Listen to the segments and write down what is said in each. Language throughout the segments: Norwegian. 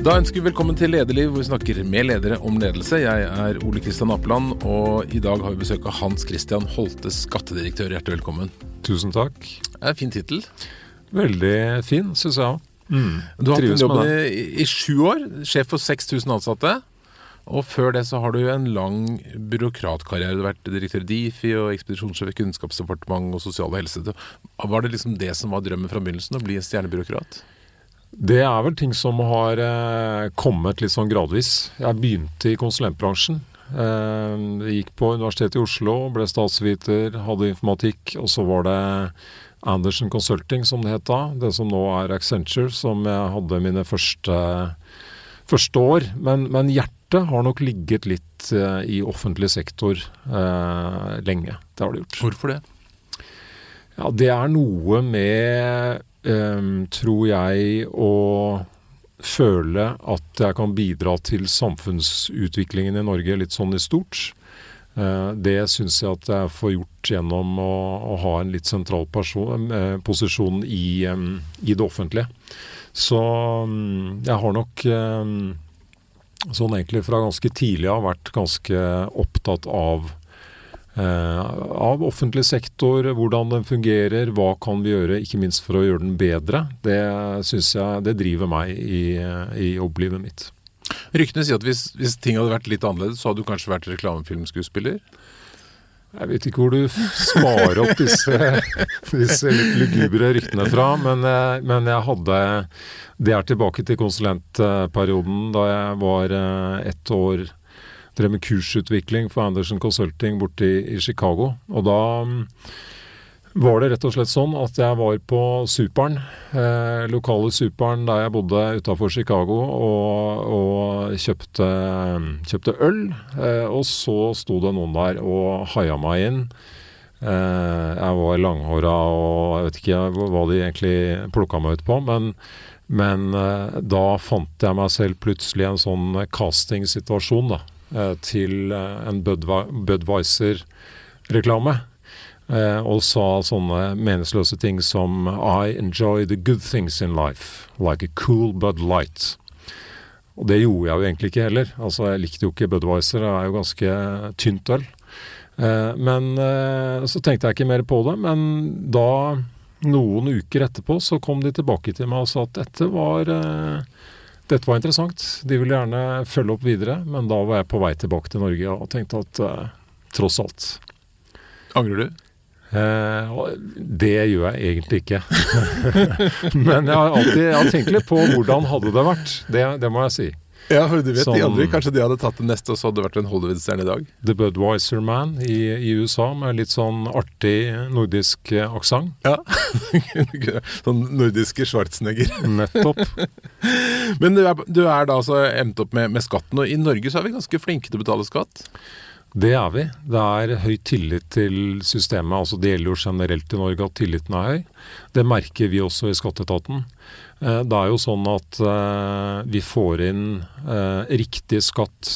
Da ønsker vi velkommen til Lederliv, hvor vi snakker med ledere om ledelse. Jeg er Ole Kristian Apeland, og i dag har vi besøk av Hans Christian Holte, skattedirektør. Hjertelig velkommen. Tusen takk. Det er en fin tittel. Veldig fin, syns jeg òg. Mm. Du har hatt en jobb i, i sju år, sjef for 6000 ansatte. Og før det så har du en lang byråkratkarriere. Du har vært direktør i Difi og ekspedisjonssjef i Kunnskapsdepartementet og sosial helse. Var det liksom det som var drømmen fra begynnelsen, å bli en stjernebyråkrat? Det er vel ting som har eh, kommet litt sånn gradvis. Jeg begynte i konsulentbransjen. Eh, gikk på Universitetet i Oslo, ble statsviter, hadde informatikk. Og så var det Andersen Consulting, som det het da. Det som nå er Accenture, som jeg hadde mine første, første år. Men, men hjertet har nok ligget litt eh, i offentlig sektor eh, lenge. Det har det gjort. Hvorfor det? Ja, det er noe med Um, tror jeg, å føle at jeg kan bidra til samfunnsutviklingen i Norge litt sånn i stort. Uh, det syns jeg at jeg får gjort gjennom å, å ha en litt sentral person, uh, posisjon i, um, i, det offentlige. Så um, jeg har nok sånn egentlig fra ganske tidlig av vært ganske opptatt av av offentlig sektor, hvordan den fungerer, hva kan vi gjøre, ikke minst for å gjøre den bedre. Det syns jeg det driver meg i, i jobblivet mitt. Ryktene sier at hvis, hvis, ting hadde vært litt annerledes, så hadde du kanskje vært reklamefilmskuespiller? Jeg vet ikke hvor du sparer opp disse, disse litt lugubre ryktene fra, men, eh, men, jeg hadde Det er tilbake til konsulentperioden da jeg var eh, ett år drev med kursutvikling for Anderson Consulting borte i, i Chicago. Og da um, var det rett og slett sånn at jeg var på Superen, eh, lokale Superen der jeg bodde utafor Chicago, og, og kjøpte, kjøpte, øl. Eh, og så sto det noen der og haia meg inn. Eh, jeg var langhåra og jeg vet ikke hva de egentlig plukka meg ut på. men men eh, da fant jeg meg selv plutselig i en sånn castingsituasjon, da. Eh, til eh, en Budwiser-reklame. Eh, og sa sånne meningsløse ting som I enjoy the good things in life, like a cool Bud Light. Og det gjorde jeg jo egentlig ikke heller. Altså, Jeg likte jo ikke Budwiser, det er jo ganske tynt øl. Men så tenkte jeg ikke mer på det. Men da, noen uker etterpå, så kom de tilbake til meg og sa at dette var dette var interessant. De ville gjerne følge opp videre, men da var jeg på vei tilbake til Norge og tenkte at eh, tross alt Angrer du? Eh, det gjør jeg egentlig ikke. men jeg har alltid jeg har tenkt litt på hvordan hadde det vært. Det, det må jeg si. Ja, for du vet som, de andre, Kanskje de hadde tatt det neste, og så hadde det vært en Hollywood-stjerne i dag? The Budwiser Man i, i, USA, med litt sånn artig nordisk eh, aksent. Ja. sånn nordiske Schwarzenegger. Nettopp. Men du er, du er, da altså endt opp med, med skatten, og i Norge så er vi ganske flinke til å betale skatt? Det er vi. Det er høy tillit til systemet. altså Det gjelder jo generelt i Norge at tilliten er høy. Det merker vi også i skatteetaten. Eh, det er jo sånn at uh, vi får inn uh, riktig skatt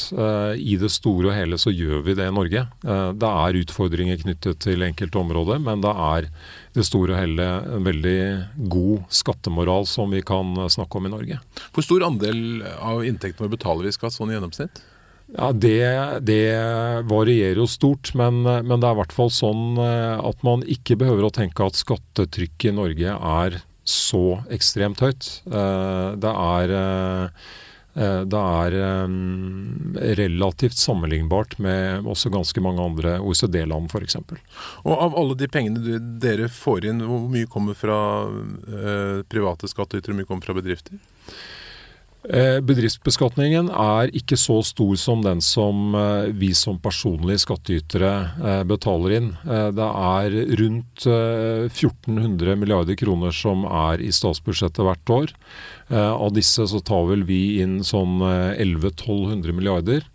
i det store og hele, så gjør vi det i Norge. det er utfordringer knyttet til enkelte områder, men det er det store og hele en veldig god skattemoral som vi kan snakke om i Norge. Hvor stor andel av inntektene betaler vi skatt sånn i gjennomsnitt? Ja, det, det, varierer jo stort, men, men det er i hvert fall sånn at man ikke behøver å tenke at skattetrykket i Norge er så ekstremt høyt. Eh, det er, eh, eh, det er relativt sammenlignbart med også ganske mange andre OECD-land f.eks. Og Av alle de pengene dere får inn, hvor mye kommer fra private skattytere, hvor mye kommer fra bedrifter? Eh, bedriftsbeskatningen er ikke så stor som den som eh, vi som personlige skattytere eh, betaler inn. Det er rundt 1400 milliarder kroner som er i statsbudsjettet hvert år. Av disse så tar vel vi inn sånn 1100-1200 milliarder.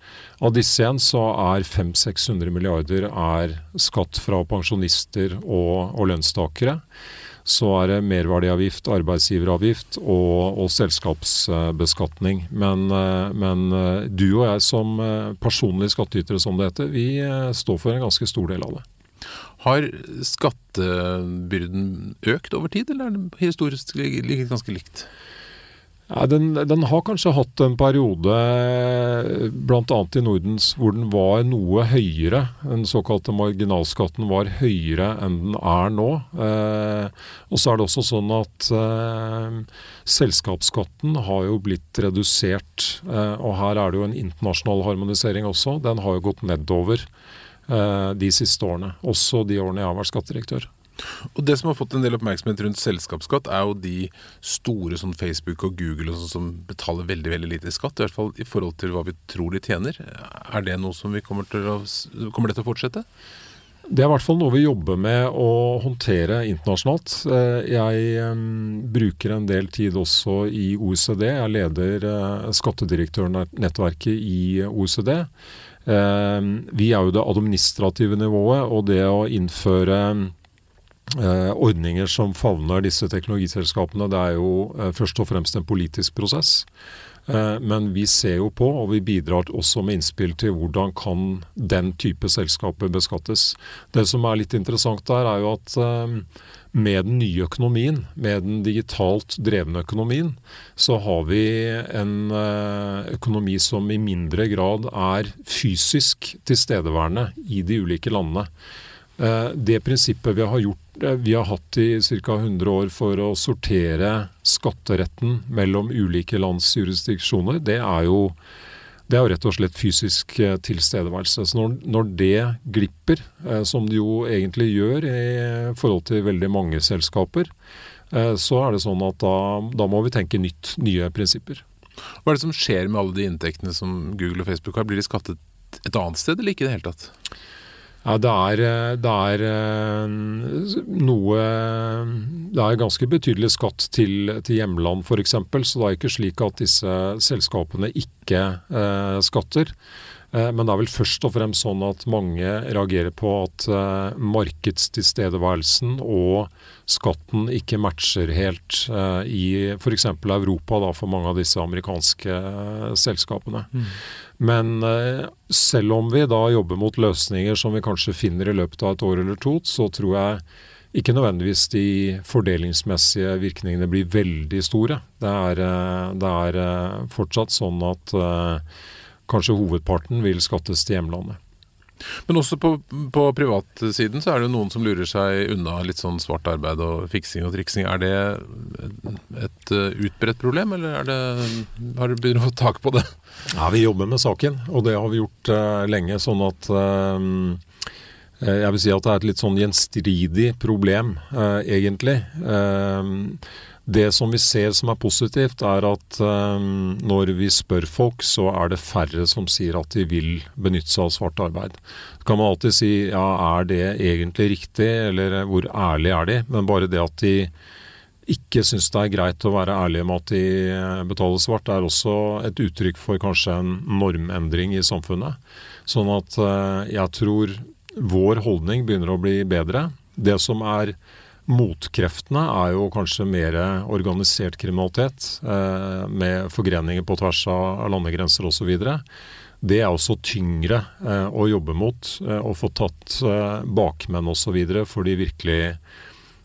Av disse igjen så er 500-600 milliarder er skatt fra pensjonister og, og lønnstakere så er det merverdiavgift, arbeidsgiveravgift og, og selskapsbeskatning. Men, eh, men, eh, du og jeg som eh, personlige skattytere, som det heter, vi står for en ganske stor del av det. Har skattebyrden økt over tid, eller er det historisk ganske likt? Ja, den, den, har kanskje hatt en periode, bl.a. i Nordens, hvor den var noe høyere. Den såkalte marginalskatten var høyere enn den er nå. Eh, og så er det også sånn at eh, selskapsskatten har jo blitt redusert. Eh, og her er det jo en internasjonal harmonisering også. Den har jo gått nedover eh, de siste årene. Også de årene jeg har vært skattedirektør. Og Det som har fått en del oppmerksomhet rundt selskapsskatt, er jo de store sånn Facebook og Google og sånt, som betaler veldig veldig lite i skatt. I hvert fall i forhold til hva vi tror de tjener. Er det noe som vi kommer til å, kommer det til å fortsette? Det er i hvert fall noe vi jobber med å håndtere internasjonalt. Eh, jeg bruker en del tid også i OECD. Jeg leder eh, skattedirektørnettverket i OECD. Eh, vi er jo det administrative nivået, og det å innføre ordninger som favner disse teknologiselskapene, det er jo eh, først og fremst en politisk prosess. Eh, men vi ser jo på, og vi bidrar også med innspill til hvordan kan den type selskaper beskattes. Det som er litt interessant der, er jo at med den nye økonomien, med den digitalt drevne økonomien, så har vi en økonomi som i mindre grad er fysisk tilstedeværende i de ulike landene. Det prinsippet vi har gjort vi har hatt i ca. 100 år for å sortere skatteretten mellom ulike lands jurisdiksjoner, det er jo det er rett og slett fysisk eh, tilstedeværelse. Så når, når, det glipper, eh, som det jo egentlig gjør i forhold til veldig mange selskaper, eh, så er det sånn at da, da, må vi tenke nytt, nye prinsipper. Hva er det som skjer med alle de inntektene som Google og Facebook har? Blir de skattet et annet sted, eller ikke i det hele tatt? Ja, det er, eh, det er, eh, noe Det er ganske betydelig skatt til, til hjemland f.eks., så det er ikke slik at disse selskapene ikke eh, skatter. Eh, men det er vel først og fremst sånn at mange reagerer på at eh, markedstilstedeværelsen og skatten ikke matcher helt eh, i f.eks. Europa da, for mange av disse amerikanske selskapene. Mm. Men selv om vi da jobber mot løsninger som vi kanskje finner i løpet av et år eller to, så tror jeg ikke nødvendigvis de fordelingsmessige virkningene blir veldig store. Det er, det er fortsatt sånn at kanskje hovedparten vil skattes til hjemlandet. Men også på, på privatsiden så er det noen som lurer seg unna litt sånn svart arbeid og fiksing og triksing. Er det et utbredt problem, eller det, har du begynt å få tak på det? Ja, Vi jobber med saken, og det har vi gjort uh, lenge. Sånn at uh, jeg vil si at det er et litt sånn gjenstridig problem, eh, egentlig. Eh, det som vi ser som er positivt, er at eh, når vi spør folk, så er det færre som sier at de vil benytte seg av svart arbeid. Så kan man alltid si ja, er det egentlig riktig, eller hvor ærlig er de? Men bare det at de ikke syns det er greit å være ærlige med at de eh, betaler svart, er også et uttrykk for kanskje en normendring i samfunnet. Sånn at jeg tror vår holdning begynner å bli bedre. Det som er Motkreftene er jo kanskje mer organisert kriminalitet, eh, med forgreninger på tvers av landegrenser osv. Det er også tyngre eh, å jobbe mot, eh, å få tatt eh, bakmenn osv. for de virkelig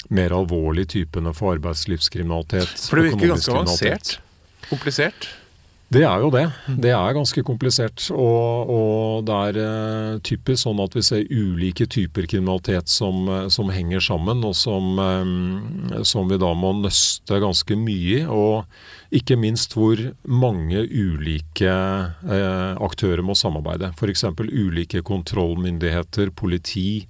mer alvorlige typene for arbeidslivskriminalitet. For det virker ganske avansert? Komplisert? Det er jo det. Det er ganske komplisert. Og, og det er uh, typisk sånn at vi ser ulike typer kriminalitet som, uh, som henger sammen, og som, um, som, vi da må nøste ganske mye i. Og ikke minst hvor mange ulike aktører må samarbeide. F.eks. ulike kontrollmyndigheter, politi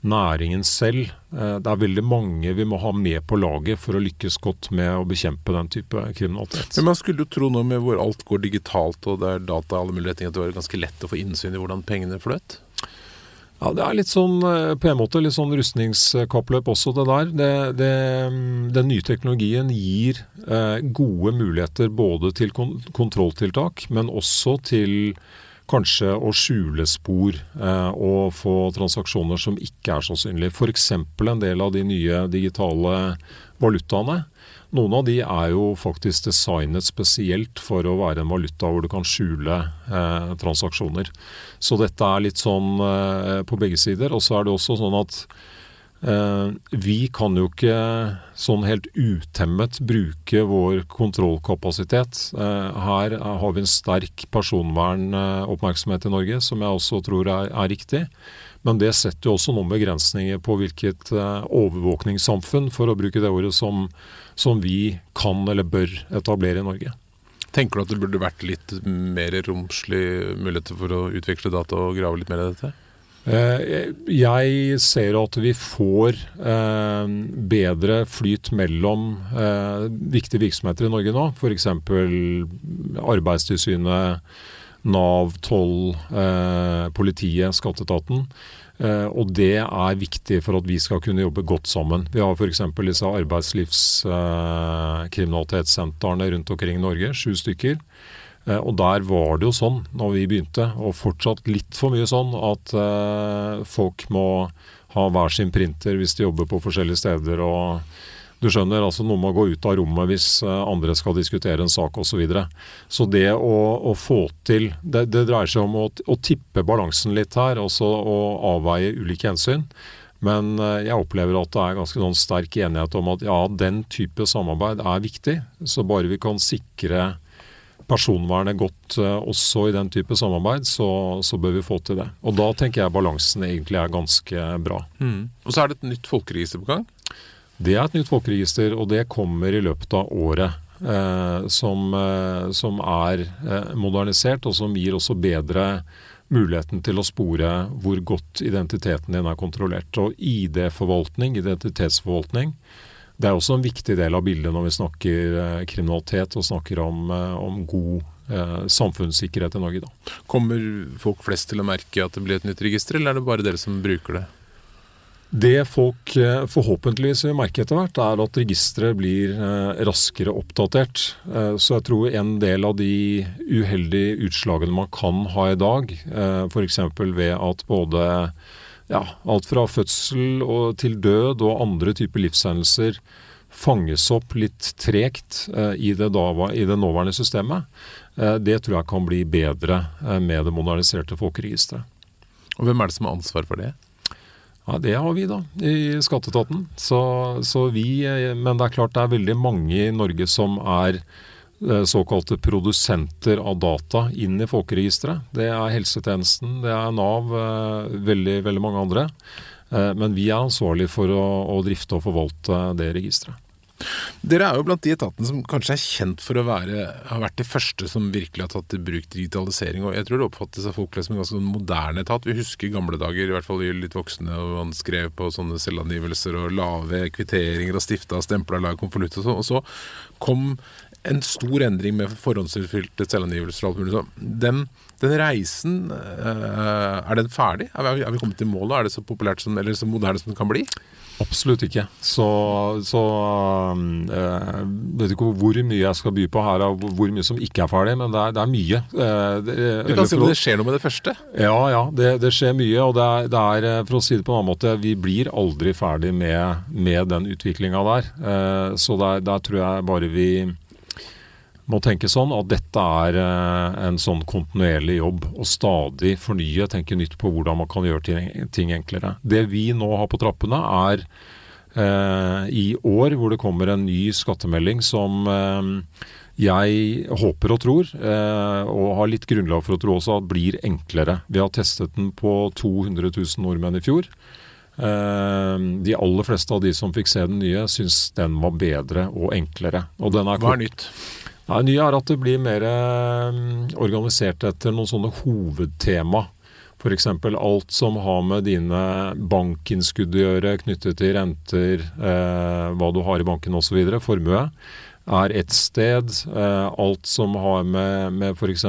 næringen selv. Eh, det er veldig mange vi må ha med på laget for å lykkes godt med å bekjempe den type kriminalitet. Men Man skulle jo tro nå med hvor alt går digitalt og det er data alle mulige ting, at det var ganske lett å få innsyn i hvordan pengene fløt? Ja, Det er litt sånn eh, på en måte litt sånn rustningskappløp også, det der. Det, det, mm, den nye teknologien gir eh, gode muligheter både til kontrolltiltak, men også til kanskje å skjule spor eh, og få transaksjoner som ikke er så synlige. F.eks. en del av de nye digitale valutaene. Noen av de er jo faktisk designet spesielt for å være en valuta hvor du kan skjule eh, transaksjoner. Så dette er litt sånn eh, på begge sider. Og så er det også sånn at vi kan jo ikke sånn helt utemmet bruke vår kontrollkapasitet. Eh, her har vi en sterk personvernoppmerksomhet i Norge, som jeg også tror er, er riktig. Men det setter jo også noen begrensninger på hvilket eh, overvåkningssamfunn, for å bruke det ordet, som, som vi kan eller bør etablere i Norge. Tenker du at det burde vært litt mer romslig muligheter for å utveksle data og grave litt mer i dette? Eh, jeg ser at vi får eh, bedre flyt mellom eh, viktige virksomheter i Norge nå. F.eks. Arbeidstilsynet, Nav, toll, politiet, skatteetaten. Og det er viktig for at vi skal kunne jobbe godt sammen. Vi har f.eks. disse arbeidslivskriminalitetssentrene rundt omkring i Norge, sju stykker. Eh, og der var det jo sånn når vi begynte, og fortsatt litt for mye sånn, at uh, folk må ha hver sin printer hvis de jobber på forskjellige steder. og du skjønner, altså Noen må gå ut av rommet hvis uh, andre skal diskutere en sak osv. Så, videre. så det å, å, få til det, det, dreier seg om å, å tippe balansen litt her, også å avveie ulike hensyn. Men jeg opplever at det er ganske sånn sterk enighet om at ja, den type samarbeid er viktig. Så bare vi kan sikre personvernet godt uh, også i den type samarbeid, så, så, bør vi få til det. Og da tenker jeg balansen egentlig er ganske bra. Mm. Og så er det et nytt folkeregister på gang? Det er et nytt folkeregister, og det kommer i løpet av året. Eh, som, eh, som, er eh, modernisert, og som gir også bedre muligheten til å spore hvor godt identiteten din er kontrollert. Og ID-forvaltning, identitetsforvaltning, det er også en viktig del av bildet når vi snakker eh, kriminalitet og snakker om, eh, om god eh, samfunnssikkerhet i Norge. Da. Kommer folk flest til å merke at det blir et nytt register, eller er det bare dere som bruker det? Det folk forhåpentligvis vil merke etter hvert, er at registeret blir raskere oppdatert. Så jeg tror en del av de uheldige utslagene man kan ha i dag, f.eks. ved at både ja, alt fra fødsel til død og andre typer livshendelser fanges opp litt tregt eh, i, det da, i, det nåværende systemet. Eh, det tror jeg kan bli bedre eh, med det moderniserte folkeregisteret. Og Hvem er det som har ansvar for det? Ja, Det har vi, da, i skatteetaten. Så, så vi, men det er klart det er veldig mange i Norge som er såkalte produsenter av data inn i folkeregisteret. Det er helsetjenesten, det er Nav, eh, veldig, veldig mange andre. Eh, men vi er ansvarlig for å, å drifte og forvalte det registeret. Dere er jo blant de etatene som kanskje er kjent for å være, har vært de første som virkelig har tatt i bruk digitalisering. og Jeg tror det oppfattes av folk som en ganske moderne etat. Vi husker gamle dager, i hvert fall vi litt voksne, og man skrev på sånne selvangivelser og lave kvitteringer og stifta stempla la konvolutt og sånn. Og så kom en stor endring med forhåndsutfylte selvangivelser. Den, den, reisen, eh, er den ferdig? Er vi, er vi, kommet til målet? Er det så populært som, eller så moderne som det kan bli? Absolutt ikke. Så, så øh, vet ikke hvor mye jeg skal by på her og hvor mye som ikke er ferdig, men det er, det er mye. Eh, det, du kan si at det skjer noe med det første? Ja, ja. Det, det skjer mye. Og det er, det er, for å si det på en annen måte, vi blir aldri ferdig med, med den utviklinga der. Så der, der tror jeg bare vi må tenke sånn at dette er eh, en sånn kontinuerlig jobb. Å stadig fornye, tenke nytt på hvordan man kan gjøre ting, enklere. Det vi nå har på trappene, er eh, i år hvor det kommer en ny skattemelding som eh, jeg håper og tror, eh, og har litt grunnlag for å tro også, at blir enklere. Vi har testet den på 200 000 nordmenn i fjor. Uh, de aller fleste av de som fikk se den nye, syns den var bedre og enklere. Og den er Hva er nytt? Det nye er at det blir mer eh, organisert etter noen sånne hovedtema. F.eks. alt som har med dine bankinnskudd å gjøre, knyttet til renter, eh, hva du har i banken osv., formue, er ett sted. Eh, alt som har med, med f.eks.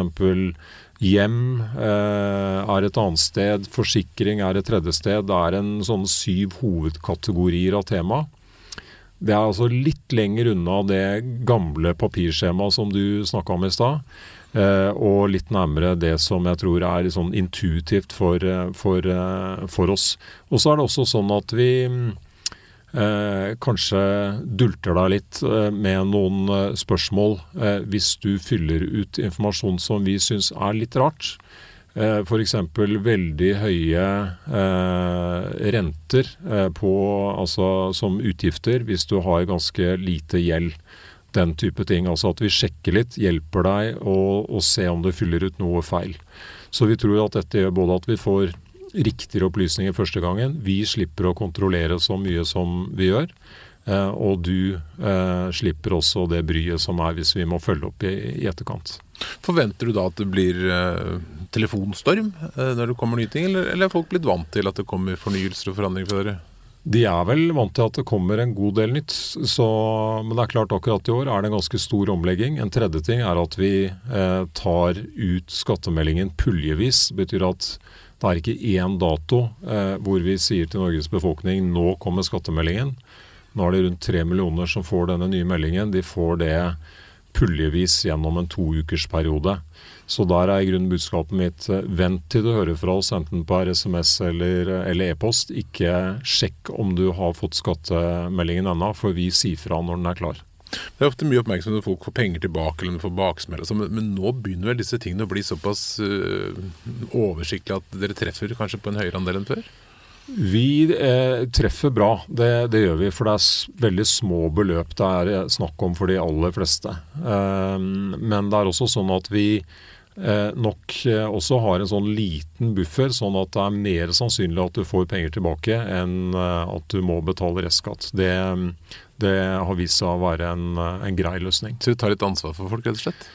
hjem eh, er et annet sted. Forsikring er et tredje sted. Det er en sånn syv hovedkategorier av tema. Det er altså litt lenger unna det gamle papirskjemaet som du snakka om i stad. Eh, og litt nærmere det som jeg tror er sånn intuitivt for, eh, for, eh, for oss. Og så er det også sånn at vi eh, kanskje dulter deg litt med noen eh, spørsmål hvis du fyller ut informasjon som vi syns er litt rart. Eh, f.eks. veldig høye eh, renter eh, på, altså, som utgifter hvis du har ganske lite gjeld. Den type ting. Altså at vi sjekker litt, hjelper deg å, å se om det fyller ut noe feil. Så vi tror at dette gjør både at vi får riktigere opplysninger første gangen, vi slipper å kontrollere så mye som vi gjør. Og du eh, slipper også det bryet som er hvis vi må følge opp i, i etterkant. Forventer du da at det blir eh, telefonstorm eh, når det kommer nye ting, eller, er folk blitt vant til at det kommer fornyelser og forandringer fra dere? De er vel vant til at det kommer en god del nytt, så, men det er klart akkurat i år er det en ganske stor omlegging. En tredje ting er at vi eh, tar ut skattemeldingen puljevis. Det betyr at det er ikke én dato eh, hvor vi sier til Norges befolkning nå kommer skattemeldingen. Nå er det rundt tre millioner som får denne nye meldingen. De får det puljevis gjennom en toukersperiode. Så der er i grunnen budskapet mitt eh, vent til du hører fra oss, enten på SMS eller e-post. E Ikke sjekk om du har fått skattemeldingen ennå, for vi sier fra når den er klar. Det er ofte mye oppmerksomhet når folk får penger tilbake eller får baksmell. Men, men nå begynner vel disse tingene å bli såpass uh, oversiktlige at dere treffer kanskje på en høyere andel enn før? Vi eh, treffer bra, det, det, gjør vi. For det er veldig små beløp det er eh, snakk om for de aller fleste. Eh, men det er også sånn at vi eh, nok eh, også har en sånn liten buffer, sånn at det er mer sannsynlig at du får penger tilbake enn eh, at du må betale restskatt. Det, det har vist seg å være en, en grei løsning. Så du tar litt ansvar for folk, rett og slett?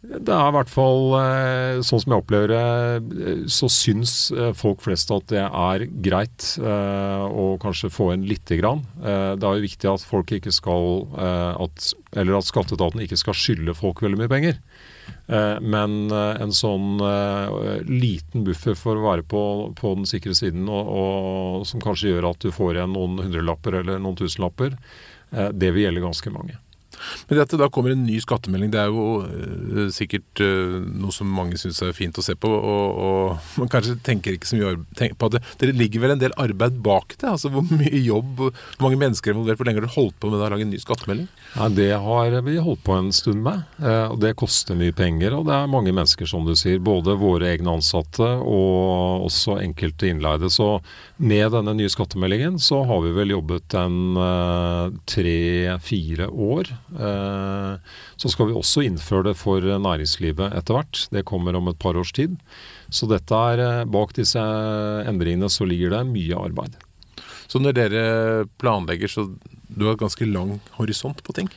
Det er i hvert fall, eh, sånn som jeg opplever det, eh, så syns eh, folk flest at det er greit å kanskje få inn lite grann. Det er jo viktig at folk ikke skal at, Eller at skatteetaten ikke skal skylde folk veldig mye penger. Men en sånn liten buffer for å være på, på den sikre siden, og, og, som kanskje gjør at du får igjen noen hundrelapper eller noen tusenlapper, det vil gjelde ganske mange. Men det at det da kommer en ny skattemelding, det er jo uh, sikkert uh, noe som mange syns er fint å se på. Og, og, man kanskje tenker ikke så mye på at det, det ligger vel en del arbeid bak det? altså Hvor mye jobb, hvor mange mennesker er involvert? Hvor lenge har du holdt på med å lage en ny skattemelding? Ja, Det har vi holdt på en stund med. Uh, og Det koster mye penger. Og det er mange mennesker, som du sier. Både våre egne ansatte og også enkelte innleide. Så med denne nye skattemeldingen så har vi vel jobbet en tre-fire år Eh, så skal vi også innføre det for næringslivet etter hvert. Det kommer om et par års tid. Så dette er, eh, bak disse endringene så ligger det mye arbeid. Så når dere planlegger, så du har ganske lang horisont på ting?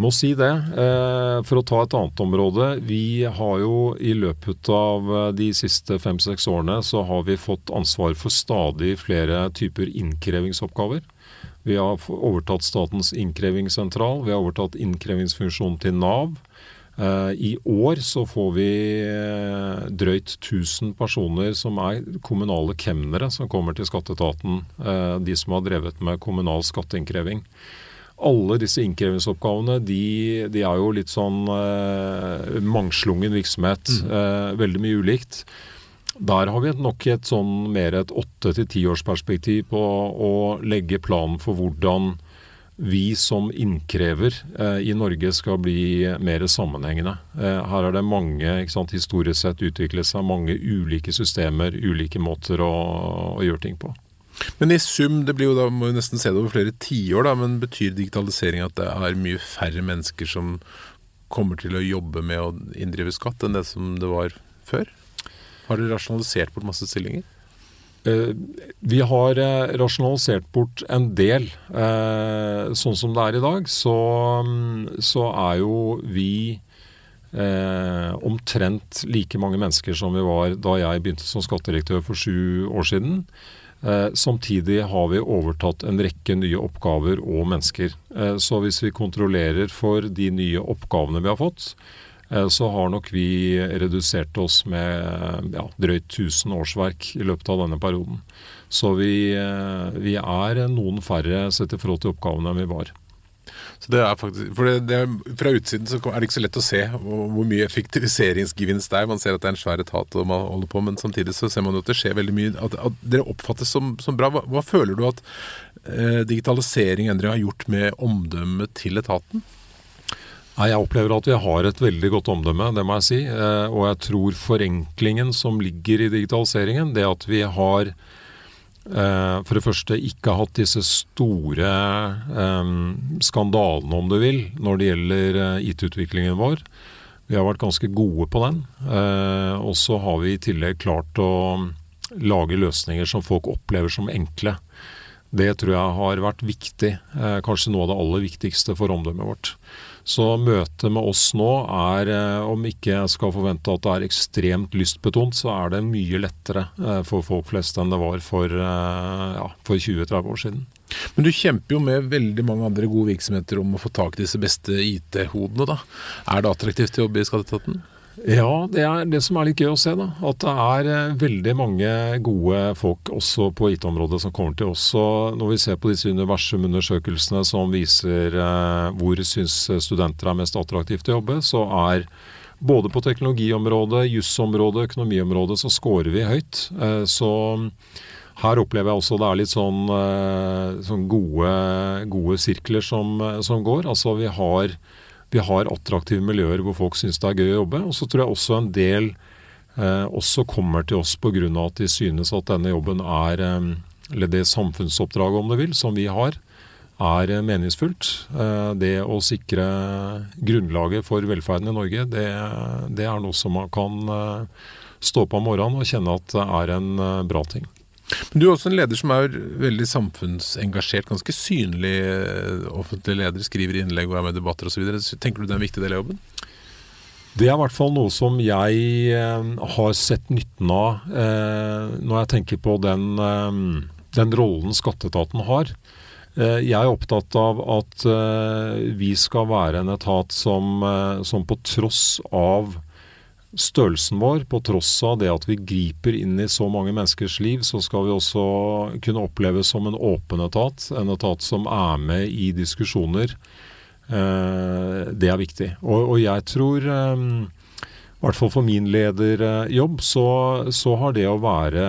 Må si det. Eh, for å ta et annet område. Vi har jo i løpet av de siste fem-seks årene så har vi fått ansvar for stadig flere typer innkrevingsoppgaver. Vi har overtatt Statens innkrevingssentral. Vi har overtatt innkrevingsfunksjonen til Nav. Eh, I år så får vi eh, drøyt 1000 personer som er kommunale kemnere som kommer til skatteetaten. Eh, de som har drevet med kommunal skatteinnkreving. Alle disse innkrevingsoppgavene de, de er jo litt sånn mangslungen virksomhet. Mm. veldig mye ulikt. Der har vi nok et sånn mer et åtte til tiårsperspektiv på å legge planen for hvordan vi som innkrever eh, i Norge skal bli mer sammenhengende. Eh, her er det mange sant, historisk sett utviklet seg mange ulike systemer, ulike måter å, å, gjøre ting på. Men i sum, det blir jo da, må jo nesten se det over flere tiår, da, men betyr digitalisering at det er mye færre mennesker som kommer til å jobbe med å inndrive skatt enn det som det var før? Har dere rasjonalisert bort masse stillinger? Uh, vi har uh, rasjonalisert bort en del. Uh, sånn som det er i dag, så, um, så er jo vi omtrent like mange mennesker som vi var da jeg begynte som skattedirektør for sju år siden. samtidig har vi overtatt en rekke nye oppgaver og mennesker. så hvis vi kontrollerer for de nye oppgavene vi har fått, Eh, så har nok vi redusert oss med ja, drøyt 1000 årsverk i løpet av denne perioden. Så vi, eh, vi er noen færre sett i forhold til oppgavene enn vi var. Så det er faktisk, for det, det, Fra utsiden så er det ikke så lett å se hvor, hvor mye effektiviseringsgevinst det er. Man ser at det er en svær etat og man holder på, men samtidig så ser man at det skjer veldig mye. At, at dere oppfattes som, som bra. Hva, hva, føler du at eh, digitalisering endring har gjort med omdømmet til etaten? Nei, Jeg opplever at vi har et veldig godt omdømme, det må jeg si. Eh, og jeg tror forenklingen som ligger i digitaliseringen, det at vi har eh, for det første ikke hatt disse store eh, skandalene, om du vil, når det gjelder IT-utviklingen vår. Vi har vært ganske gode på den. Og så har vi i tillegg klart å lage løsninger som folk opplever som enkle. Det tror jeg har vært viktig. Kanskje noe av det aller viktigste for omdømmet vårt. Så møtet med oss nå er, eh, om ikke jeg skal forvente at det er ekstremt lystbetont, så er det mye lettere eh, for folk flest enn det var for, eh, ja, for 20-30 år siden. Men du kjemper jo med veldig mange andre gode virksomheter om å få tak i disse beste IT-hodene, da. Er det attraktivt å jobbe i Skatteetaten? Ja, det er det som er litt gøy å se. da, At det er eh, veldig mange gode folk også på IT-området som kommer til oss. Og når vi ser på disse universumundersøkelsene som viser eh, hvor syns studenter er mest attraktivt å jobbe, så er både på teknologiområdet, jusområdet, økonomiområdet så scorer vi høyt. Eh, så her opplever jeg også det er litt sånn, eh, sånn gode, gode sirkler som, som går. Altså vi har vi har attraktive miljøer hvor folk syns det er gøy å jobbe. Og så tror jeg også en del eh, også kommer til oss pga. at de synes at denne jobben er eh, Eller det samfunnsoppdraget, om du vil, som vi har, er eh, meningsfullt. Eh, det å sikre grunnlaget for velferden i Norge, det, det er noe som man kan eh, stå på om morgenen og kjenne at det er en bra ting. Men Du er også en leder som er veldig samfunnsengasjert, ganske synlig eh, offentlig leder, skriver innlegg og er med i debatter osv. Tenker du det er en viktig del av jobben? Det er i hvert fall noe som jeg eh, har sett nytten av eh, når jeg tenker på den, den rollen skatteetaten har. Jeg er opptatt av at vi skal være en etat som, som på tross av størrelsen vår, på tross av det at vi griper inn i så mange menneskers liv, så skal vi også kunne oppleves som en åpen etat. En etat som er med i diskusjoner. Eh, det er viktig. Og, jeg tror, eh, i hvert fall for min lederjobb, så, så har det å være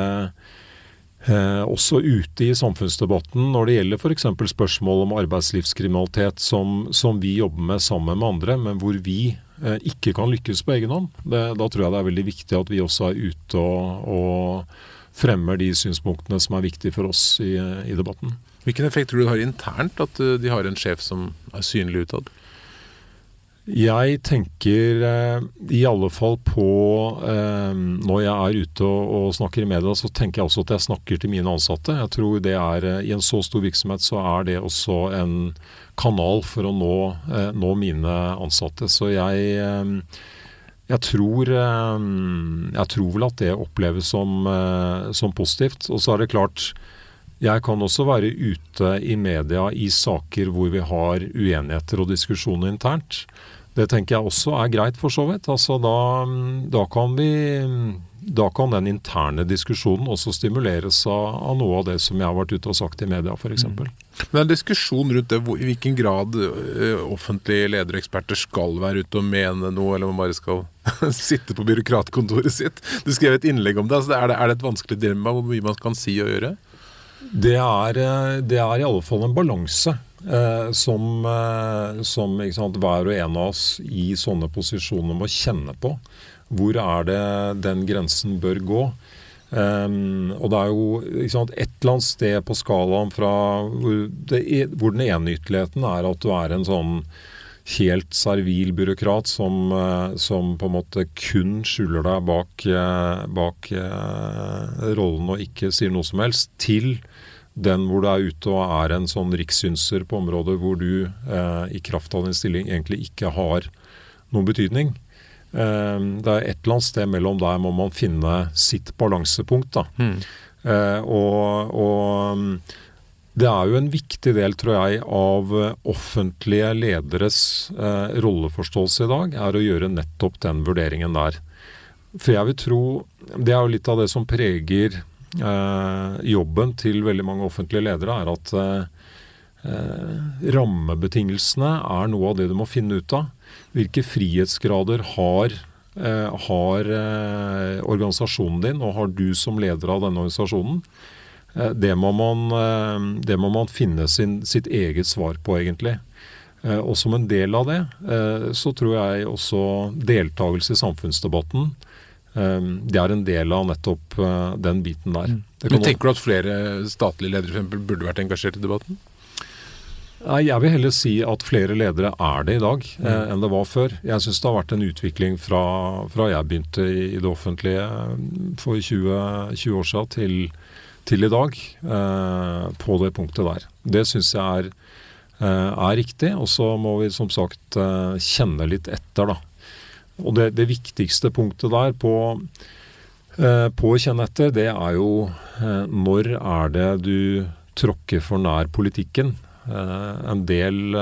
Eh, også ute i samfunnsdebatten når det gjelder f.eks. spørsmål om arbeidslivskriminalitet som, som, vi jobber med sammen med andre, men hvor vi ikke kan lykkes på egen hånd. Det, da tror jeg det er veldig viktig at vi også er ute og, og fremmer de synspunktene som er viktige for oss i, i debatten. Hvilken effekt tror du det har internt at uh, de har en sjef som er synlig utad? Jeg tenker eh, i alle fall på eh, Når jeg er ute og, og, snakker i media, så tenker jeg også at jeg snakker til mine ansatte. Jeg tror det er eh, I en så stor virksomhet så er det også en kanal for å nå, eh, nå mine ansatte. Så jeg, eh, jeg tror, eh, jeg tror vel at det oppleves som, som positivt. Og så er det klart jeg kan også være ute i media i saker hvor vi har uenigheter og diskusjoner internt. Det tenker jeg også er greit, for så vidt. Altså, da, da, kan vi, da, kan den interne diskusjonen også stimuleres av, av, noe av det som jeg har vært ute og sagt i media, f.eks. Mm. Men en diskusjon rundt det, i hvilken grad offentlige ledere og eksperter skal være ute og mene noe, eller man bare skal sitte på byråkratkontoret sitt. Du skrev et innlegg om det. Altså, er, det er det et vanskelig dilemma hvor mye man kan si og gjøre? Det er, eh, det er i alle fall en balanse eh, som, eh, som sant, hver og en av oss i sånne posisjoner må kjenne på. Hvor er det den grensen bør gå? Um, og det er jo sant, et eller annet sted på skalaen fra hvor, det, hvor den ene ytterligheten er at du er en sånn helt servil byråkrat som, eh, som, på en måte kun skjuler deg bak, eh, bak uh, rollen og ikke sier noe som helst, til den hvor du er ute og er en sånn rikssynser på området hvor du eh, i kraft av din stilling egentlig ikke har noen betydning. Eh, det er et eller annet sted mellom der må man finne sitt balansepunkt. da. Mm. og, og det er jo en viktig del, tror jeg, av eh, offentlige lederes eh, rolleforståelse i dag, er å gjøre nettopp den vurderingen der. For jeg vil tro Det er jo litt av det som preger eh, jobben til veldig mange offentlige ledere, er at eh, eh rammebetingelsene er noe av det du må finne ut av. Hvilke frihetsgrader har, eh, har organisasjonen din, og har du som leder av denne organisasjonen? Eh, det må man, eh, det må man finne sin, sitt eget svar på, egentlig. Eh, og som en del av det, så tror jeg også deltakelse i samfunnsdebatten det er en del av nettopp den biten der. Det Men Tenker du at flere statlige ledere for eksempel, burde vært engasjert i debatten? Nei, Jeg vil heller si at flere ledere er det i dag eh, enn det var før. Jeg syns det har vært en utvikling fra, fra jeg begynte i, i det offentlige for 20, 20 år siden til, til i dag, eh, på det punktet der. Det syns jeg er, eh, er riktig. Og så må vi som sagt eh, kjenne litt etter, da. Og det, det viktigste punktet der på, eh, på å kjenne etter, det er jo eh, når er det du tråkker for nær politikken. Eh, en del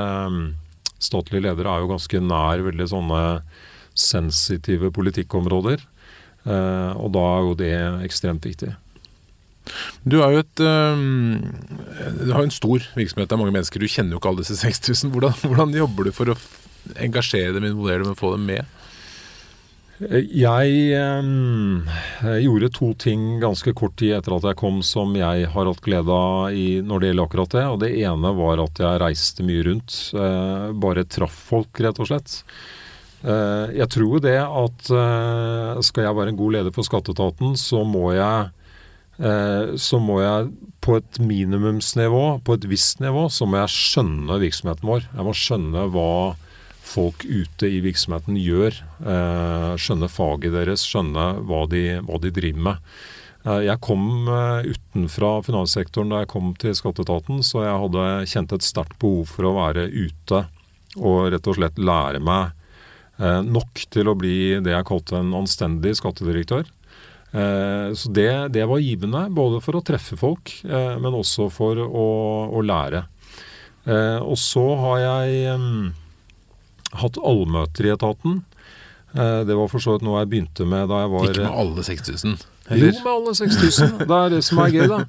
statlige ledere er jo ganske nær veldig sånne sensitive politikkområder. Og da er jo det ekstremt viktig. Du har jo et øh, har en stor virksomhet, det er mange mennesker. Du kjenner jo ikke alle disse 6000. Hvordan, hvordan jobber du for å engasjere dem, involvere dem og få dem med? Jeg øh, gjorde to ting ganske kort tid etter at jeg kom som jeg har hatt glede av i, når det gjelder akkurat det. Og det ene var at jeg reiste mye rundt. Øh, bare traff folk, rett og slett. Eh, jeg tror det at eh, skal jeg være en god leder for skatteetaten, så må jeg så må jeg på et minimumsnivå, på et visst nivå, så må jeg skjønne virksomheten vår. Jeg må skjønne hva folk ute i virksomheten gjør. Eh, skjønne faget deres, skjønne hva de, hva de driver med. Eh, jeg kom eh, utenfra finanssektoren da jeg kom til skatteetaten, så jeg hadde kjent et sterkt behov for å være ute og rett og slett lære meg eh, nok til å bli det jeg kalte en anstendig skattedirektør. Eh, Så det, det var givende, både for å treffe folk, eh, men også for å, å lære. Eh, Og så har jeg hatt allmøter i etaten. Det var for så vidt noe jeg begynte med da jeg var Ikke med alle 6000? jo, med alle 6000. Det er det som er gøy, da.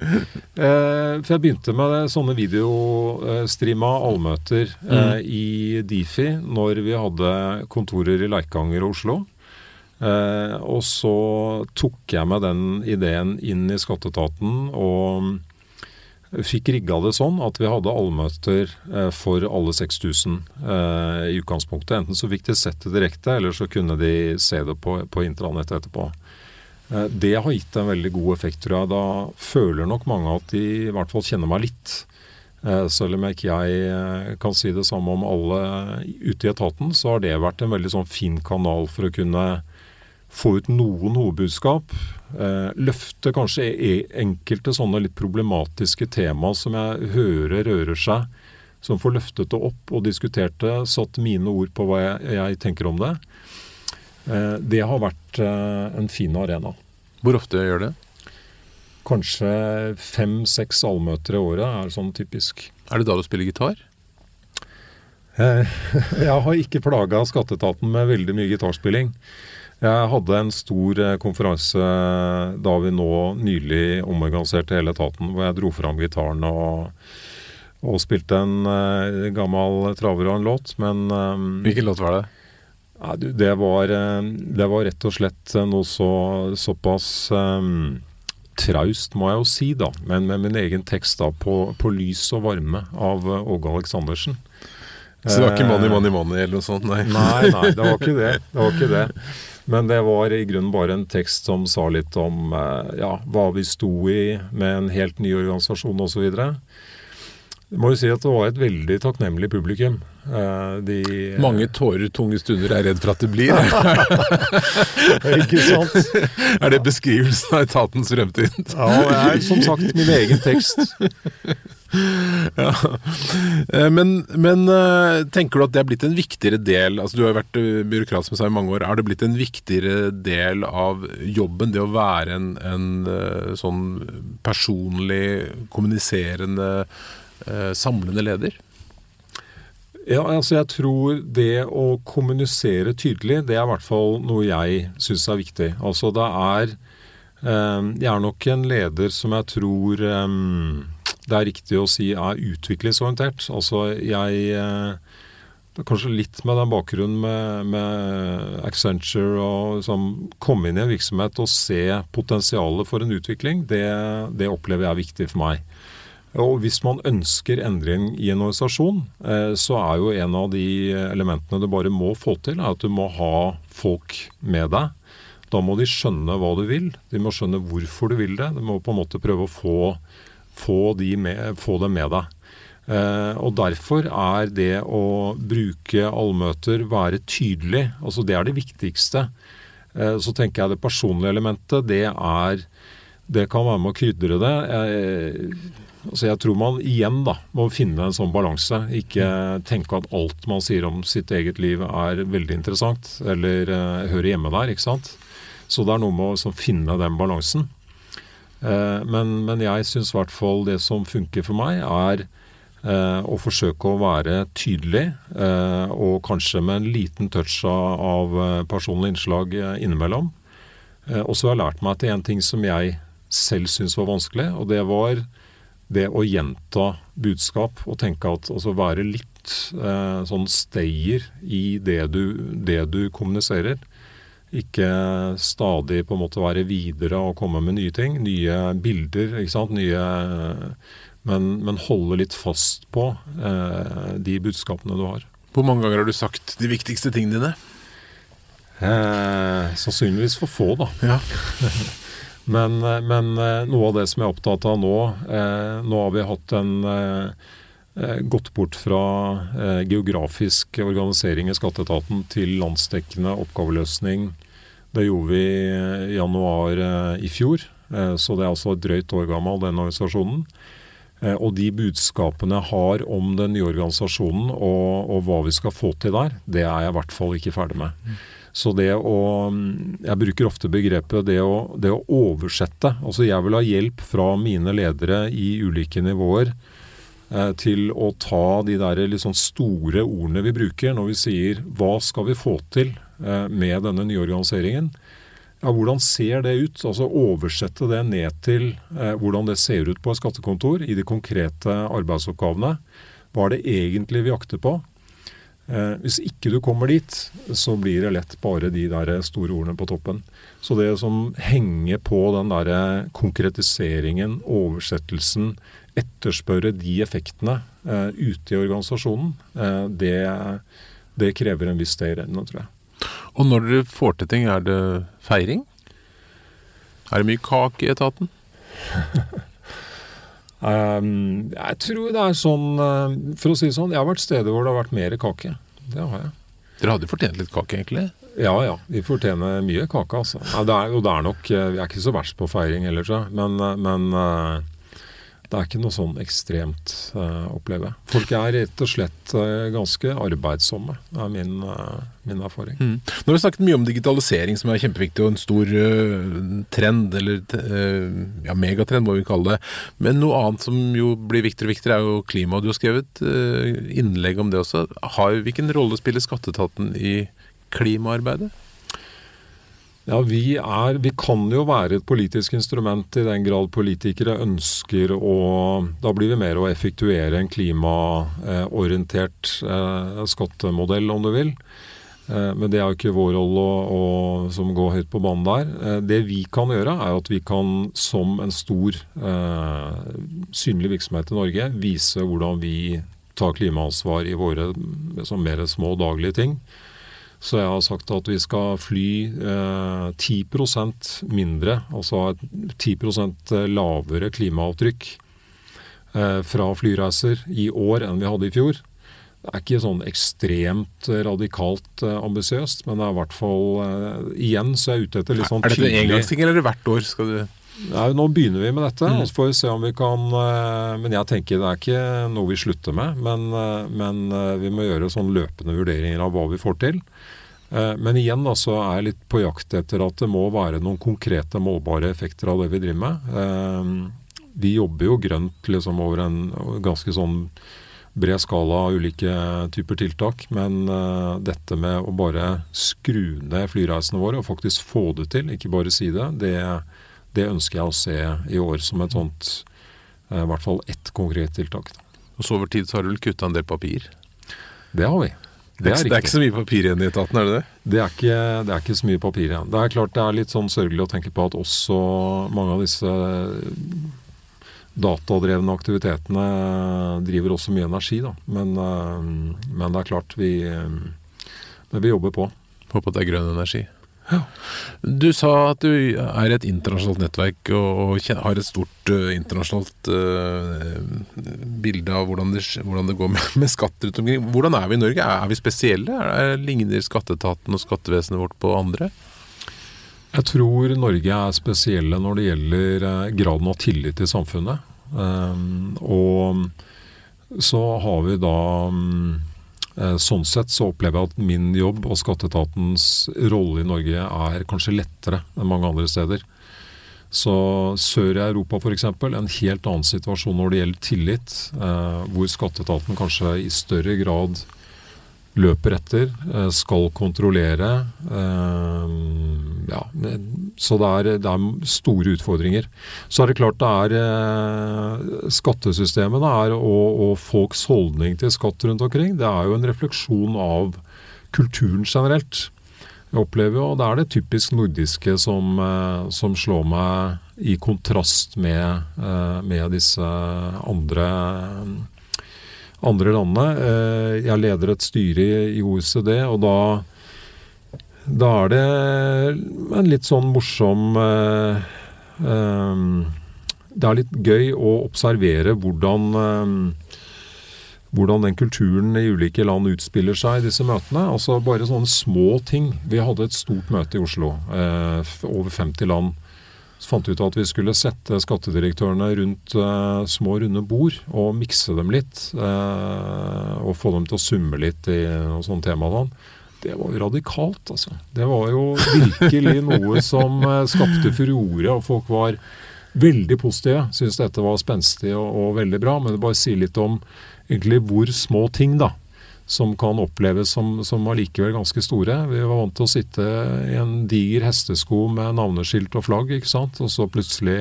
Eh, for jeg begynte med det, sånne videostreama allmøter eh, i Difi når vi hadde kontorer i Leikanger og Oslo. Eh, og så tok jeg med den ideen inn i skatteetaten og fikk rigga det sånn at vi hadde allmøter eh, for alle 6000 eh, i utgangspunktet. Enten så fikk de sett det direkte, eller så kunne de se det på, på intranett etterpå. Eh, Det har gitt en veldig god effekt, tror jeg. Da føler nok mange at de i hvert fall kjenner meg litt. Eh, Selv om ikke jeg eh, kan si det samme om alle ute i etaten, så har det vært en veldig sånn fin kanal for å kunne få ut noen hovedbudskap. Eh, løfte kanskje e- enkelte sånne litt problematiske tema som jeg hører rører seg. Som får løftet det opp og diskutert det, satt mine ord på hva jeg, jeg tenker om det. Eh, det har vært eh, en fin arena. Hvor ofte gjør det? Kanskje fem-seks allmøter i året er sånn typisk. Er det da du spiller gitar? Jeg har ikke plaga skatteetaten med veldig mye gitarspilling. Jeg hadde en stor eh, konferanse da vi nå nylig omorganiserte hele etaten, hvor jeg dro fram gitaren og, og spilte en eh, gammel traver og en låt. Men eh, Hvilken låt var det? Det, var, det var rett og slett noe så, såpass um, traust, må jeg jo si, da. Men med min egen tekst da, på, på 'Lys og varme' av Åge Aleksandersen. Så det var ikke Money, Money, Money eller noe sånt? Nei. Nei, nei, det var ikke det. Det var ikke det. Men det var i grunnen bare en tekst som sa litt om eh, ja, hva vi sto i med en helt ny organisasjon osv. Jeg må jo si at det var et veldig takknemlig publikum. Eh, De, Mange tårer, tunge stunder er redd for at det blir. Ikke sant? er det beskrivelsen av etatens fremtid? Ja, det er som sagt min egen tekst. Eh, Men, men eh, tenker du at det er blitt en viktigere del altså Du har jo vært eh, byråkrat som sa i mange år. Er det blitt en viktigere del av jobben, det å være en, en sånn personlig, kommuniserende, samlende leder? Ja, altså jeg tror det å kommunisere tydelig, det er i hvert fall noe jeg syns er viktig. Altså det er Jeg er nok en leder som jeg tror eh, det er riktig å si er utviklingsorientert. Altså jeg eh, det er Kanskje litt med den bakgrunnen med, med Accenture og liksom komme inn i en virksomhet og se potensialet for en utvikling, det, det opplever jeg er viktig for meg. Og hvis man ønsker endring i en organisasjon, eh, så er jo en av de elementene du bare må få til, er at du må ha folk med deg. Da må de skjønne hva du vil. De må skjønne hvorfor du vil det. De må på en måte prøve å få, få, de med, få dem med deg. Uh, og Derfor er det å bruke allmøter, være tydelig, altså det er det viktigste. Uh, så tenker jeg det personlige elementet, det er Det kan være med å krydre det. Jeg, altså jeg tror man igjen da må finne en sånn balanse. Ikke tenke at alt man sier om sitt eget liv er veldig interessant, eller uh, hører hjemme der. ikke sant? Så det er noe med å liksom, finne den balansen. Uh, men, men, jeg syns i hvert fall det som funker for meg, er uh, å forsøke å være tydelig, og kanskje med en liten touch av, personlige personlig innslag innimellom. og så har jeg lært meg er en ting som jeg selv syntes var vanskelig, og det var det å gjenta budskap og tenke at altså være litt eh, sånn stayer i det du, det du, kommuniserer. Ikke stadig på en måte være videre og komme med nye ting. Nye bilder, ikke sant. Nye Men, men holde litt fast på eh, de budskapene du har. Hvor mange ganger har du sagt de viktigste tingene dine? Eh, sannsynligvis for få, da. Ja. Men, eh, men, eh, noe av det som jeg er opptatt av nå eh, Nå har vi hatt en gått bort fra geografisk organisering i skatteetaten til landsdekkende oppgaveløsning. Det gjorde vi i januar i fjor, så det er altså et drøyt år gammel, den organisasjonen. Og de budskapene jeg har om den nye organisasjonen og, og, hva vi skal få til der, det er jeg i hvert fall ikke ferdig med. Mm. Så det å Jeg bruker ofte begrepet det å, det å, oversette. Altså jeg vil ha hjelp fra mine ledere i ulike nivåer eh, til å ta de der sånn store ordene vi bruker når vi sier hva skal vi få til eh, med denne nye organiseringen. Ja, Hvordan ser det ut? Altså Oversette det ned til eh, hvordan det ser ut på et skattekontor i de konkrete arbeidsoppgavene. Hva er det egentlig vi akter på? Eh, hvis ikke du kommer dit, så blir det lett bare de der store ordene på toppen. Så det som henger på den der konkretiseringen, oversettelsen, etterspørre de effektene eh, ute i organisasjonen, eh, det, det, krever en viss stayerevne, tror jeg. Og når dere får til ting, er det feiring? Er det mye kake i etaten? Um, jeg tror det er sånn uh, For å si det sånn, jeg har vært steder hvor det har vært mer kake. Det har jeg. Dere hadde fortjent litt kake, egentlig? Ja ja, vi fortjener mye kake, altså. Det er, og det er nok eh, Vi er ikke så verst på feiring heller, tror jeg. Men, eh, men uh, det er ikke noe sånn ekstremt, uh, opplever. Folk er rett og slett uh, ganske arbeidsomme, er min, uh, min erfaring. Mm. Nå har vi snakket mye om digitalisering, som er kjempeviktig og en stor trend, eller ja, megatrend må vi kalle det. Men noe annet som jo blir viktigere og viktigere, er jo klima. Du har skrevet innlegg om det også. Har, hvilken rolle spiller skatteetaten i klimaarbeidet? Ja, vi, er, vi kan jo være et politisk instrument i den grad politikere ønsker å Da blir vi mer å effektuere en klimaorientert eh, skattemodell, om du vil. Eh, men det er jo ikke vår rolle å, å, som går høyt på banen der. Eh, det vi kan gjøre, er at vi kan som en stor eh, synlig virksomhet i Norge vise hvordan vi tar klimaansvar i våre mer små daglige ting. Så jeg har sagt at vi skal fly eh, 10% mindre, altså et 10% lavere klimaavtrykk eh, fra flyreiser i år enn vi hadde i fjor. Det er ikke sånn ekstremt radikalt eh, ambisiøst, men det er i hvert fall eh, Igjen så er jeg ute etter litt sånn tydelig Er dette en engangsting, eller er hvert år? skal du... Nei, nå begynner vi med dette, mm. og så får vi se om vi kan eh, Men jeg tenker det er ikke noe vi slutter med. Men, eh, men eh, vi må gjøre sånn løpende vurderinger av hva vi får til. Men igjen da, så er jeg litt på jakt etter at det må være noen konkrete, målbare effekter av det vi driver med. Vi jobber jo grønt liksom over en ganske sånn bred skala av ulike typer tiltak. Men dette med å bare skru ned flyreisene våre og faktisk få det til, ikke bare si det, det det ønsker jeg å se i år som et sånt eh, I hvert fall ett konkret tiltak. Og så over tid så har du vel kutta en del papir? Det har vi. Det er, det er, ikke så mye papir igjen i etaten, er det det? Det er, ikke, det er ikke så mye papir igjen. Det er klart det er litt sånn sørgelig å tenke på at også mange av disse datadrevne aktivitetene driver også mye energi, da. Men, men det er klart, vi, vi jobber på. Håper at det er grønn energi. Du sa at du er et internasjonalt nettverk og, har et stort uh, internasjonalt uh, bilde av hvordan det, hvordan det går med, med, skatter rundt omkring. Hvordan er vi i Norge? Er, er vi spesielle? Er, ligner skatteetaten og skattevesenet vårt på andre? Jeg tror Norge er spesielle når det gjelder uh, graden av tillit i samfunnet. Um, og så har vi da um, sånn sett så opplever jeg at min jobb og skatteetatens rolle i Norge er kanskje lettere enn mange andre steder. Så sør i Europa f.eks. en helt annen situasjon når det gjelder tillit, eh, hvor skatteetaten kanskje i større grad løper etter, eh, skal kontrollere. Eh, ja, så det er, det er, store utfordringer. Så er det klart det er eh, skattesystemet er, og, og, folks holdning til skatt rundt omkring. Det er jo en refleksjon av kulturen generelt. Jeg opplever jo, og Det er det typisk nordiske som, som slår meg i kontrast med, med disse andre andre landene. Eh, jeg leder et styre i OECD, og da, da er det en litt sånn morsom eh, eh, Det er litt gøy å observere hvordan hvordan den kulturen i ulike land utspiller seg i disse møtene. Altså Bare sånne små ting. Vi hadde et stort møte i Oslo. Eh, over 50 land. Så fant vi ut at vi skulle sette skattedirektørene rundt uh, små, runde bord og mikse dem litt. Uh, og få dem til å summe litt i noe sånt tema. Sånn. Det var jo radikalt, altså. Det var jo virkelig noe som uh, skapte furore, og folk var veldig positive. Syntes dette var spenstig og, og veldig bra. Men det bare sier litt om egentlig hvor små ting, da som kan oppleves som, som allikevel ganske store. Vi var vant til å sitte i en diger hestesko med navneskilt og flagg, ikke sant? og så plutselig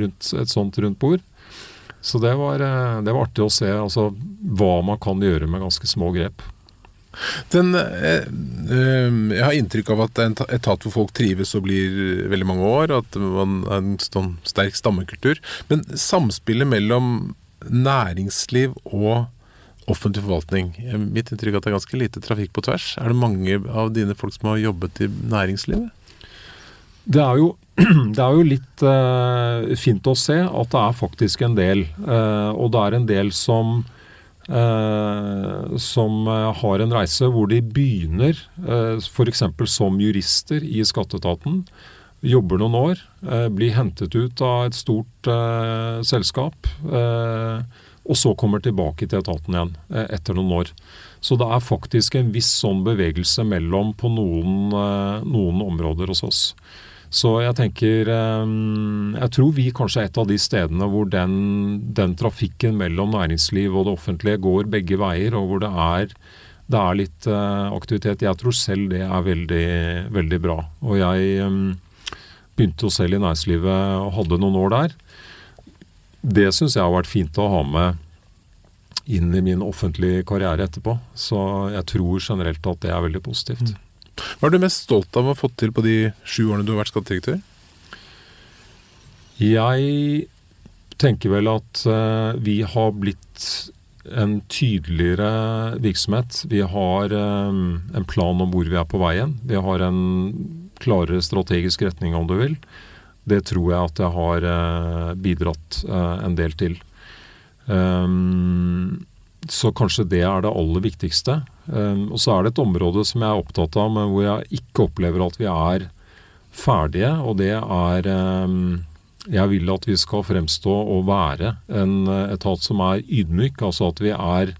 rundt, et sånt rundt bord. Så det var, eh, det var artig å se altså, hva man kan gjøre med ganske små grep. Den, eh, eh, jeg har inntrykk av at det er en etat hvor folk trives og blir veldig mange år. At man er en sånn sterk stammekultur. Men samspillet mellom næringsliv og offentlig forvaltning. Mitt inntrykk er at det er ganske lite trafikk på tvers. Er det mange av dine folk som har jobbet i næringslivet? Det er jo, det er jo litt uh, fint å se at det er faktisk en del. Uh, og det er en del som, uh, som har en reise hvor de begynner uh, f.eks. som jurister i skatteetaten. Jobber noen år, blir hentet ut av et stort selskap. Uh, og så kommer tilbake til etaten igjen eh, etter noen år. Så det er faktisk en viss sånn bevegelse mellom på noen, eh, noen områder hos oss. Så jeg tenker eh, Jeg tror vi kanskje er et av de stedene hvor den, den trafikken mellom næringsliv og det offentlige går begge veier, og hvor det er, det er litt aktivitet. Jeg tror selv det er veldig, veldig bra. Og jeg begynte jo selv i næringslivet og hadde noen år der det syns jeg har vært fint å ha med inn i min offentlige karriere etterpå. Så jeg tror generelt at det er veldig positivt. Mm. Hva er du mest stolt av å ha fått til på de sju årene du har vært skattedirektør? Jeg tenker vel at uh, vi har blitt en tydeligere virksomhet. Vi har um, en plan om hvor vi er på veien. Vi har en klarere strategisk retning, om du vil. Det tror jeg at jeg har eh, bidratt eh, en del til. Um, så kanskje det er det aller viktigste. Um, og så er det et område som jeg er opptatt av, men hvor jeg ikke opplever at vi er ferdige. Og det er um, Jeg vil at vi skal fremstå og være en etat som er ydmyk. Altså at vi er,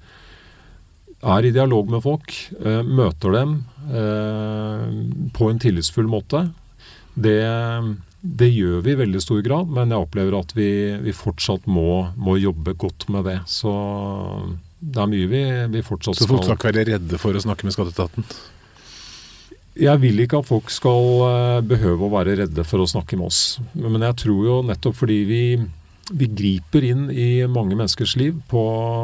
er i dialog med folk. Møter dem på en tillitsfull måte. Det det gjør vi i veldig stor grad, men jeg opplever at vi, vi fortsatt må, må, jobbe godt med det. Så det er mye vi, vi fortsatt skal Så folk skal ikke være redde for å snakke med skatteetaten? Jeg vil ikke at folk skal eh, behøve å være redde for å snakke med oss. Men jeg tror jo nettopp fordi vi, vi griper inn i mange menneskers liv på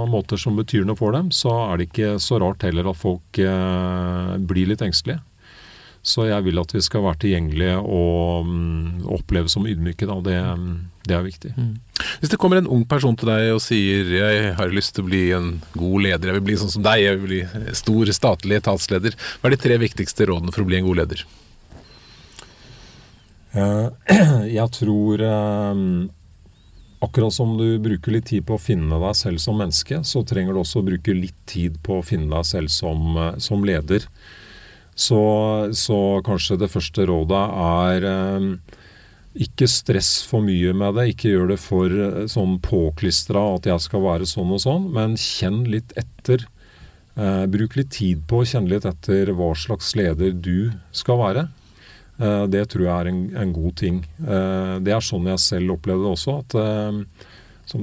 måter som betyr noe for dem, så er det ikke så rart heller at folk eh, blir litt engstelige. Så jeg vil at vi skal være tilgjengelige og um, oppleves som ydmyke. Da. Det, det er viktig. Mm. Hvis det kommer en ung person til deg og sier 'jeg har lyst til å bli en god leder', 'jeg vil bli sånn som deg', 'jeg vil bli stor statlig etatsleder', hva er de tre viktigste rådene for å bli en god leder? Jeg tror Akkurat som du bruker litt tid på å finne deg selv som menneske, så trenger du også å bruke litt tid på å finne deg selv som, som leder. Så, så, kanskje det første rådet er eh, ikke stress for mye med det. Ikke gjør det for eh, sånn påklistra at jeg skal være sånn og sånn, men kjenn litt etter. Eh, bruk litt tid på å kjenne litt etter hva slags leder du skal være. Eh, det tror jeg er en, en, god ting. Eh, det er sånn jeg selv opplevde det også. at eh,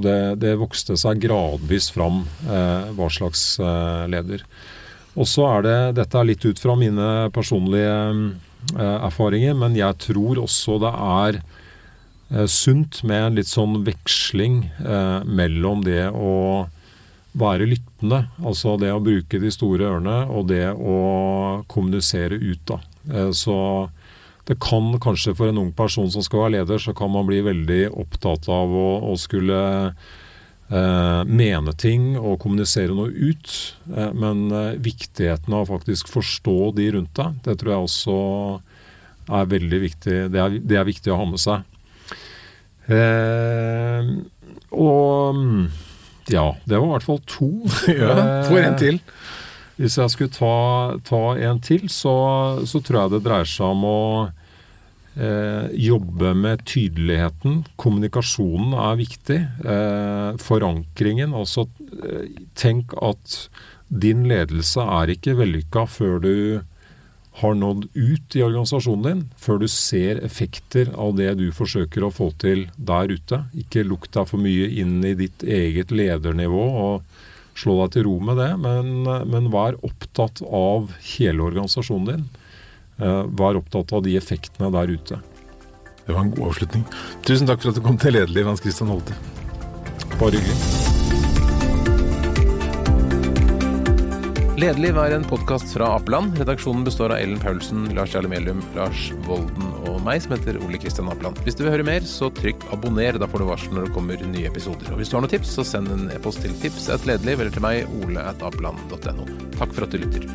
det, det, vokste seg gradvis fram hva slags leder. Og så er det Dette er litt ut fra mine personlige erfaringer, men jeg tror også det er sunt med en litt sånn veksling mellom det å være lyttende, altså det å bruke de store ørene, og det å kommunisere ut. da. Så det kan kanskje for en ung person som skal være leder, så kan man bli veldig opptatt av å, å skulle eh, mene ting og kommunisere noe ut. Eh, men eh, viktigheten av å faktisk forstå de rundt deg, det tror jeg også er veldig viktig. Det er, det er viktig å ha med seg. Eh, og ja, det var i hvert fall to. ja, Får en til. Hvis jeg skulle ta, ta en til, så, så, tror jeg det dreier seg om å eh, jobbe med tydeligheten. Kommunikasjonen er viktig. Eh, forankringen. Altså eh, tenk at din ledelse er ikke vellykka før du har nådd ut i organisasjonen din, før du ser effekter av det du forsøker å få til der ute. Ikke lukk deg for mye inn i ditt eget ledernivå. og slå deg til ro med det, men, men vær opptatt av hele organisasjonen din. Eh, vær opptatt av de effektene der ute. Det var en god avslutning. Tusen takk for at du kom til Lederliv, Hans Christian Holte. Bare hyggelig. Lederliv er en podkast fra Apeland. Redaksjonen består av Ellen Paulsen, Lars Jarle Melum, Lars Volden og meg, som heter Ole Kristian Apeland. Hvis du vil høre mer, så trykk abonner. Da får du varsel når det kommer nye episoder. Og hvis du har noen tips, så send en e-post til tips at lederliv eller til meg, ole at apeland.no. Takk for at du lytter.